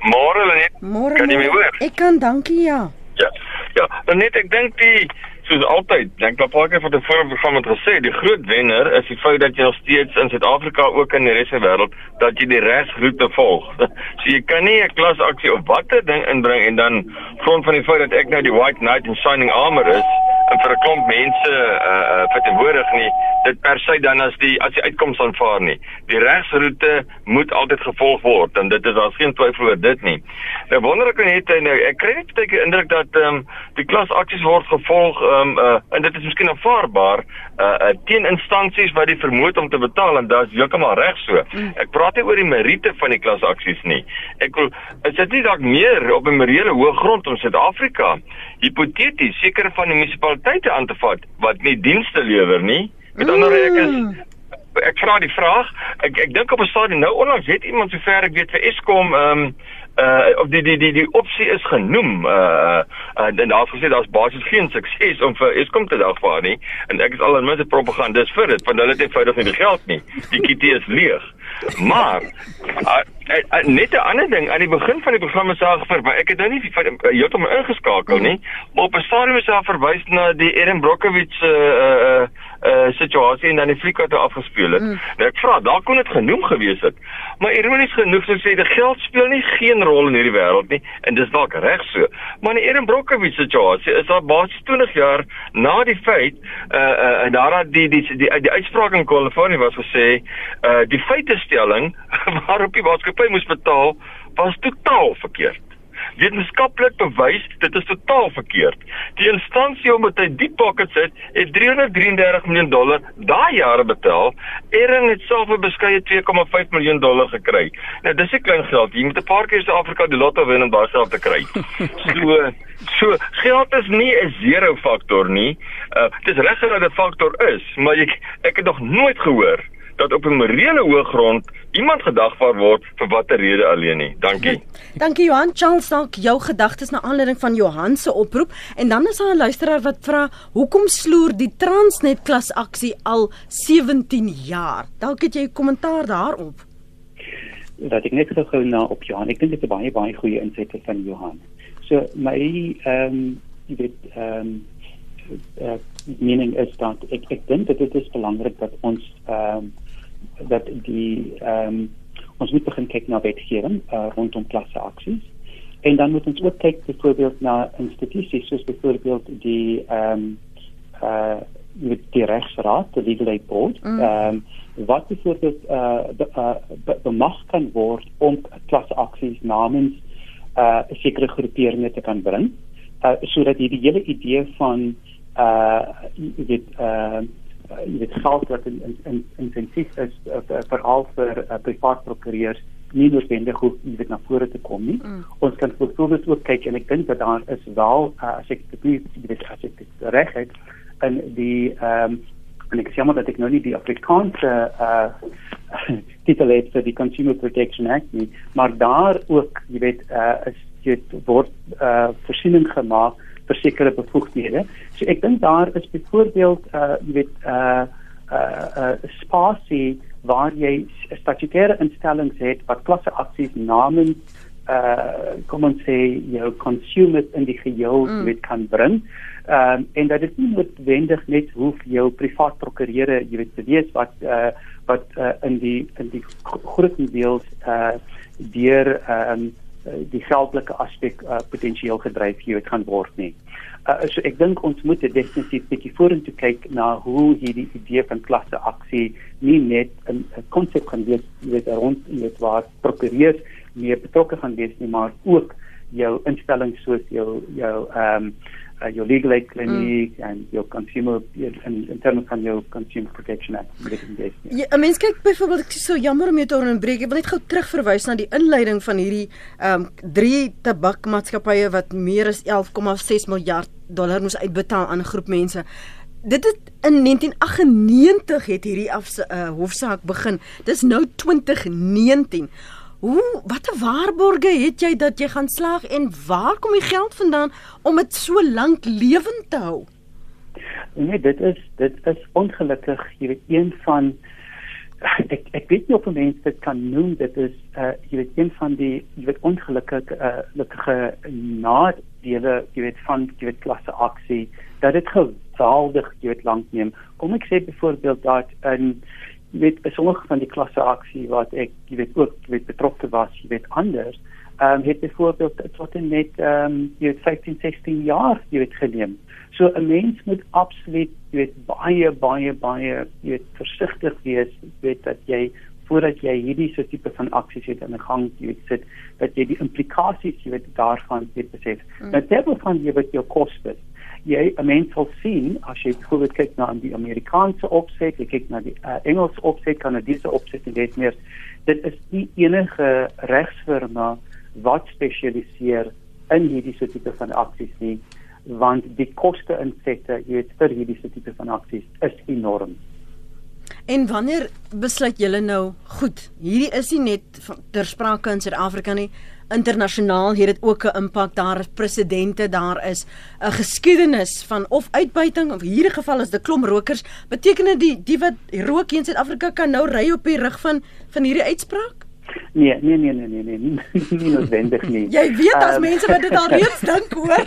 Speaker 5: Môre Lenet.
Speaker 1: Môre.
Speaker 5: Kan jy my hoor?
Speaker 1: Ek kan, dankie ja.
Speaker 5: Ja. Ja, Lenet, ek dink die soos altyd, dink dat paartjie van die vorige program het gesê, die groot wenner is die feit dat jy nog steeds in Suid-Afrika ook in die res van die wêreld dat jy die regsroete volg. so jy kan nie 'n klasaksie of watter ding inbring en dan grond van die feit dat ek nou die white knight in shining armor is en vir 'n klomp mense uh uh verteenwoordig nie dit per se dan as die as die uitkoms aanvaar nie. Die regsroete moet altyd gevolg word en dit is daar's geen twyfel oor dit nie. Nou wonder ek net nou ek kry net 'n indruk dat ehm um, die klasaksies word gevolg ehm um, uh en dit is miskien aanvaarbaar uh, uh teen instansies wat die vermoed om te betaal en dit is heeltemal reg so. Ek praat nie oor die meriete van die klasaksies nie. Ek wil is dit nie dalk meer op 'n morele hoë grond om Suid-Afrika hipoteties sekere van die munisipaliteite aan te vat wat nie dienste lewer nie. Met ander woorde ek is mm. ek vra die vraag. Ek ek dink op 'n stadium nou onlangs het iemand sover ek weet vir Eskom ehm um, uh of die die die die opsie is genoem. Uh, uh en daar gesê daar's basies geen sukses om vir Eskom te dagvaar nie. En ek is al in minste propagandis vir dit want hulle het eenvoudig nie die geld nie. Die kitty is leeg. Maar uh, net 'n ander ding. Aan die begin van die program is daar maar ek het nou nie heeltemal ingeskakel nie maar op 'n stadium is daar verwys na die Eren Brokovich uh uh uh situasie en dan die fliek wat hy afgespeel het. Mm. Nou ek vra, daar kon dit genoem gewees het. Maar ironies genoeg sou sê die geld speel nie geen rol in hierdie wêreld nie en dis dalk reg so. Maar in die Aaron Brockovich situasie is daar basies 20 jaar na die feit uh uh en daar het die die die die, die uitspraak in Kalifornië was gesê uh die feitestelling waarop die maatskappy moes betaal was totaal verkeerd wetenskaplik bewys dit is totaal verkeerd. Die instansie om dit in die pocket sit, het 333 miljoen dollar daai jare betaal. Ering het self 'n beskeie 2,5 miljoen dollar gekry. Nou dis 'n klein geld. Jy moet 'n paar keer Suid-Afrika die lotto wen om daai geld te kry. So so geld is nie 'n zero faktor nie. Uh dis reg dat dit 'n faktor is, maar ek ek het nog nooit gehoor dat op 'n morele hoëgrond iemand gedagvaar word vir watter rede alleen nie. Dankie.
Speaker 1: Dankie Johan. Charles, dalk jou gedagtes na aanleiding van Johan se oproep en dan is daar 'n luisteraar wat vra, "Hoekom sloer die Transnet klas aksie al 17 jaar?" Dalk het jy 'n kommentaar daarop.
Speaker 2: Dat ek net gou na op Johan. Ek dink dit is baie baie goeie insette van Johan. So my ehm um, jy weet ehm um, uh, mening is dat ek ek dink dit is belangrik dat ons ehm um, dat die ehm um, ons moet begin kyk na wetgewing uh, rondom klasse aksies en dan moet ons ook kyk byvoorbeeld na instituties soos byvoorbeeld die ehm um, uh met die regsraad die legal aid board mm. ehm mm. um, wat byvoorbeeld uh, uh bemag kan word om klasse aksies namens uh sekere groeperinge te kan bring uh sodat hierdie hele idee van uh jy weet uh uh, jy weet geld wat in in in intensief is uh, veral vir uh, privaat prokureurs nie noodwendig hoef jy weet na vore te kom nie. Mm. Ons kan byvoorbeeld ook kyk en ek dink dat daar is wel uh, as ek dit weet as ek dit reg het en die ehm um, en ek sê maar dat ek nou nie die Afrikaanse uh titel het vir die Consumer Protection Act nie, maar daar ook jy weet uh is dit word uh voorsiening gemaak vir sekere bevoegdhede. So ek dink daar is byvoorbeeld uh jy weet uh uh, uh spasie waar jy statutêre instellings het wat klasse aksies namens uh kom ons sê jou consumers in die geheel mm. weet kan bring. Ehm um, en dat dit nie noodwendig net hoef jou privaat prokureure jy weet te wees wat uh wat uh, in die in die groot deel uh deur ehm um, die geldelike aspek uh, potensieel gedryf hier gaan word nie. Uh, so ek dink ons moet definitief bietjie vorentoe kyk na hoe hierdie idee van klasse aksie nie net 'n konsep kan wees wat rond net waar prokureurs meer betrokke gaan wees nie, maar ook jou instellings soos jou jou ehm um, uh, your legal aid clinic mm. and your consumer in, in terms van jou consumer protection act
Speaker 1: ja, 'n mens kyk byvoorbeeld ek so jammer om jou te onderbreek ek wil net gou terugverwys na die inleiding van hierdie ehm um, drie tabakmaatskappye wat meer as 11,6 miljard dollar moes uitbetaal aan 'n groep mense. Dit het in 1998 het hierdie af, uh, hofsaak begin. Dis nou 2019 Hoe watter waarborge het jy dat jy gaan slaag en waar kom die geld vandaan om dit so lank lewend te hou?
Speaker 2: Nee, dit is dit is ongelukkig, jy weet een van ek ek weet nie of mense dit kan noem dit is uh jy weet een van die jy weet ongelukkige uh lukkige nadele jy weet van jy weet klasse aksie dat dit geweldig jy weet lank neem. Kom ek sê byvoorbeeld dat 'n jy weet sommige van die klasse aksie wat ek jy weet ook jy weet betrokke was jy weet anders ehm um, het byvoorbeeld tot en met ehm um, jy weet 15 16 jaar jy weet geneem so 'n mens moet absoluut jy weet baie baie baie jy weet versigtig wees weet dat jy voordat jy hierdie so tipe van aksies het in gang jy weet sit dat jy die implikasies jy weet daarvan weet besef mm. nou terwyl van jy weet jou kostes jy 'n mens sal sien as jy byvoorbeeld kyk na die Amerikaanse opset, jy kyk na die uh, Engelse opset, Kanadese opset en dit meer, dit is nie enige regsfirma wat spesialiseer in hierdie soort tipe van aksies nie, want die koste insette, jy weet vir hierdie soort tipe van aksies is enorm.
Speaker 1: En wanneer besluit julle nou, goed, hierdie is nie net ter sprake in Suid-Afrika nie, internasionaal het dit ook 'n impak daar is presidente daar is 'n geskiedenis van of uitbuiting of hierdie geval is dit klomp rokers beteken dit die die wat rook in Suid-Afrika kan nou ry op die rug van van hierdie uitspraak
Speaker 2: Nee, nee, nee, nee, nee, nee, nie, nie noodwendig nie.
Speaker 1: Jy weet as um, mense wat dit al reeds dink hoor.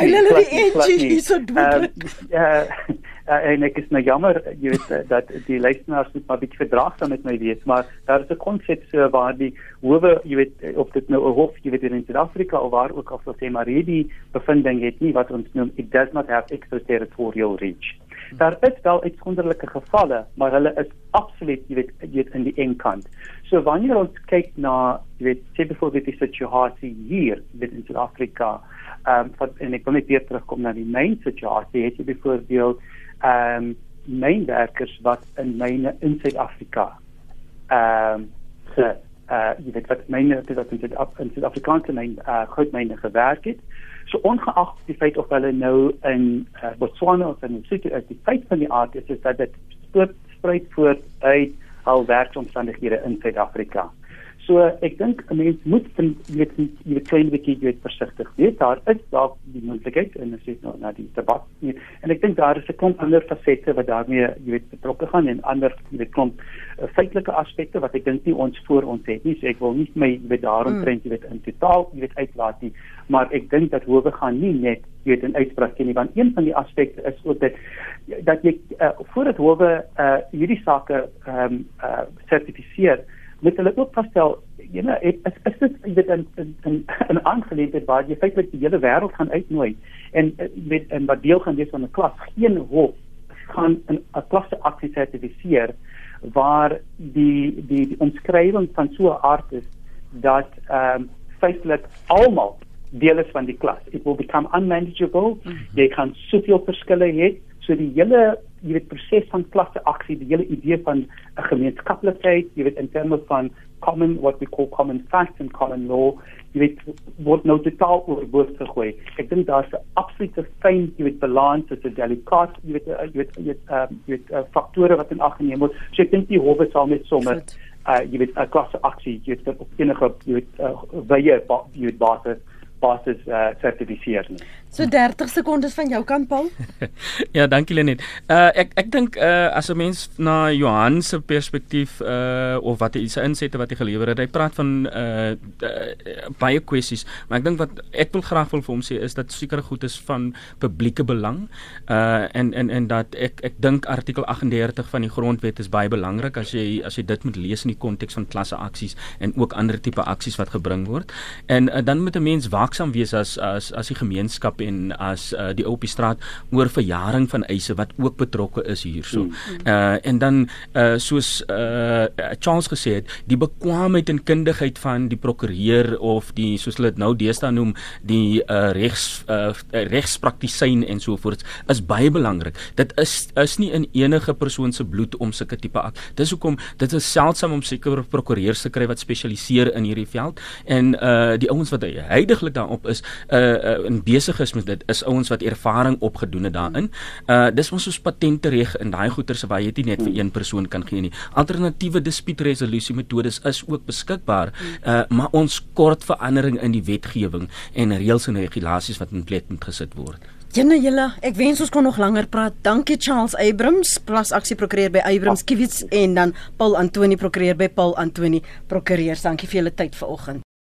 Speaker 1: Hulle hulle die edge hier so doen.
Speaker 2: Ja, uh, en ek is nou jammer jy weet uh, dat die luisteraars moet maar bietjie verdraagsaam met my wees maar daar is 'n konsep so waar die howe jy weet of dit nou 'n hof jy weet in Suid-Afrika of waar ook al sou sê maar hierdie bevinding het nie wat ons noem it does not have extraterritorial reach. Daar is wel uitsonderlike gevalle maar hulle is absoluut jy weet jy weet in die enkant so wanneer ons kyk na jy weet sê byvoorbeeld die situasie hier in Suid-Afrika ehm um, en ek wil net weer terugkom na die myn situasie het jy byvoorbeeld ehm um, mynwerkers wat in myne in Suid-Afrika ehm um, se uh jy weet wat myne wat in Suid-Afrikaanse myn uh goudmyne gewerk het. So ongeag die feit of hulle nou in uh, Botswana of in Lesotho is die feit van die aard is, is dat dit spruit voort uit al werksomstandighede in Suid-Afrika So ek dink 'n mens moet jy weet jy weet klein bietjie jy weet versigtig wees. Daar is dalk die moontlikheid en as jy nou na die debat nie. En ek dink daar is 'n klomp ander fasette wat daarmee jy weet betrokke gaan en ander jy weet klomp uh, feitelike aspekte wat ek dink nie ons voor ons het nie. So ek wil nie my jy weet daarom trend jy weet in totaal jy weet uitlaat nie. Maar ek dink dat howe gaan nie net jy weet in uitspraak nie want een van die aspekte is ook dat dat jy uh, voordat howe uh, hierdie sake ehm um, uh, sertifiseer moet hulle ook vasstel jy know is is dit jy weet in in in aangeleentheid waar jy feitelik die hele wêreld gaan uitnooi en met en wat deel gaan wees van 'n klas. Geen hof gaan 'n 'n klasse aksie sertifiseer waar die die, die omskrywing van so 'n aard is dat ehm um, feitelik almal deel is van die klas. It will become unmanageable. Mm -hmm. jy kan soveel verskille hê. So die hele jy weet proses van klasse aksie die hele idee van 'n gemeenskaplikheid jy weet in terme van common what we call common facts and common law jy weet word nou totaal oorboord gegooi ek dink daar's 'n absolute fyn jy weet balans tussen delicaat jy weet jy weet jy weet, uh, jy weet uh, faktore wat in ag geneem word so ek dink die howe sal met sommer uh, jy weet 'n klasse aksie jy weet op enige jy weet uh, wye jy weet basis basis uh, sertifiseer nie.
Speaker 1: So 30 sekondes van jou kant Paul.
Speaker 3: ja, dankie Lenet. Uh ek ek dink uh as 'n mens na Johan se perspektief uh of wat hy se insette wat hy gelewer het, hy praat van uh, uh baie kwessies, maar ek dink wat ek wil graag wil vir hom sê is dat sekere goed is van publieke belang. Uh en en en dat ek ek dink artikel 38 van die grondwet is baie belangrik as jy as jy dit moet lees in die konteks van klasse aksies en ook ander tipe aksies wat gebring word. En uh, dan moet 'n mens waaksaam wees as as as die gemeenskap en as uh, die ou op die straat oor verjaring van eise wat ook betrokke is hierso. Mm. Uh en dan uh soos uh Charles gesê het, die bekwaamheid en kundigheid van die prokureur of die soos hulle dit nou deesdae noem, die uh regs uh regspraktisyn en so voort is baie belangrik. Dit is is nie in enige persoon se bloed om sulke tipe ak. Dis hoekom dit is seldsaam om sekere prokureurs te kry wat spesialiseer in hierdie veld en uh die ouens wat heidaglik daarop is uh, uh in besig is met dit is ouens wat ervaring opgedoen het daarin. Uh dis ons soos patente reg in daai goeder se waar jy dit net vir een persoon kan gee nie. Alternatiewe dispuutresolusie metodes is ook beskikbaar. Uh maar ons kort verandering in die wetgewing en reëls en regulasies wat in plek moet gesit word.
Speaker 1: Jenne julle, ek wens ons kon nog langer praat. Dankie Charles Abrams, plas aksie prokureur by Abrams Kiwits en dan Paul Antoni prokureur by Paul Antoni prokureurs. Dankie vir julle tyd vanoggend.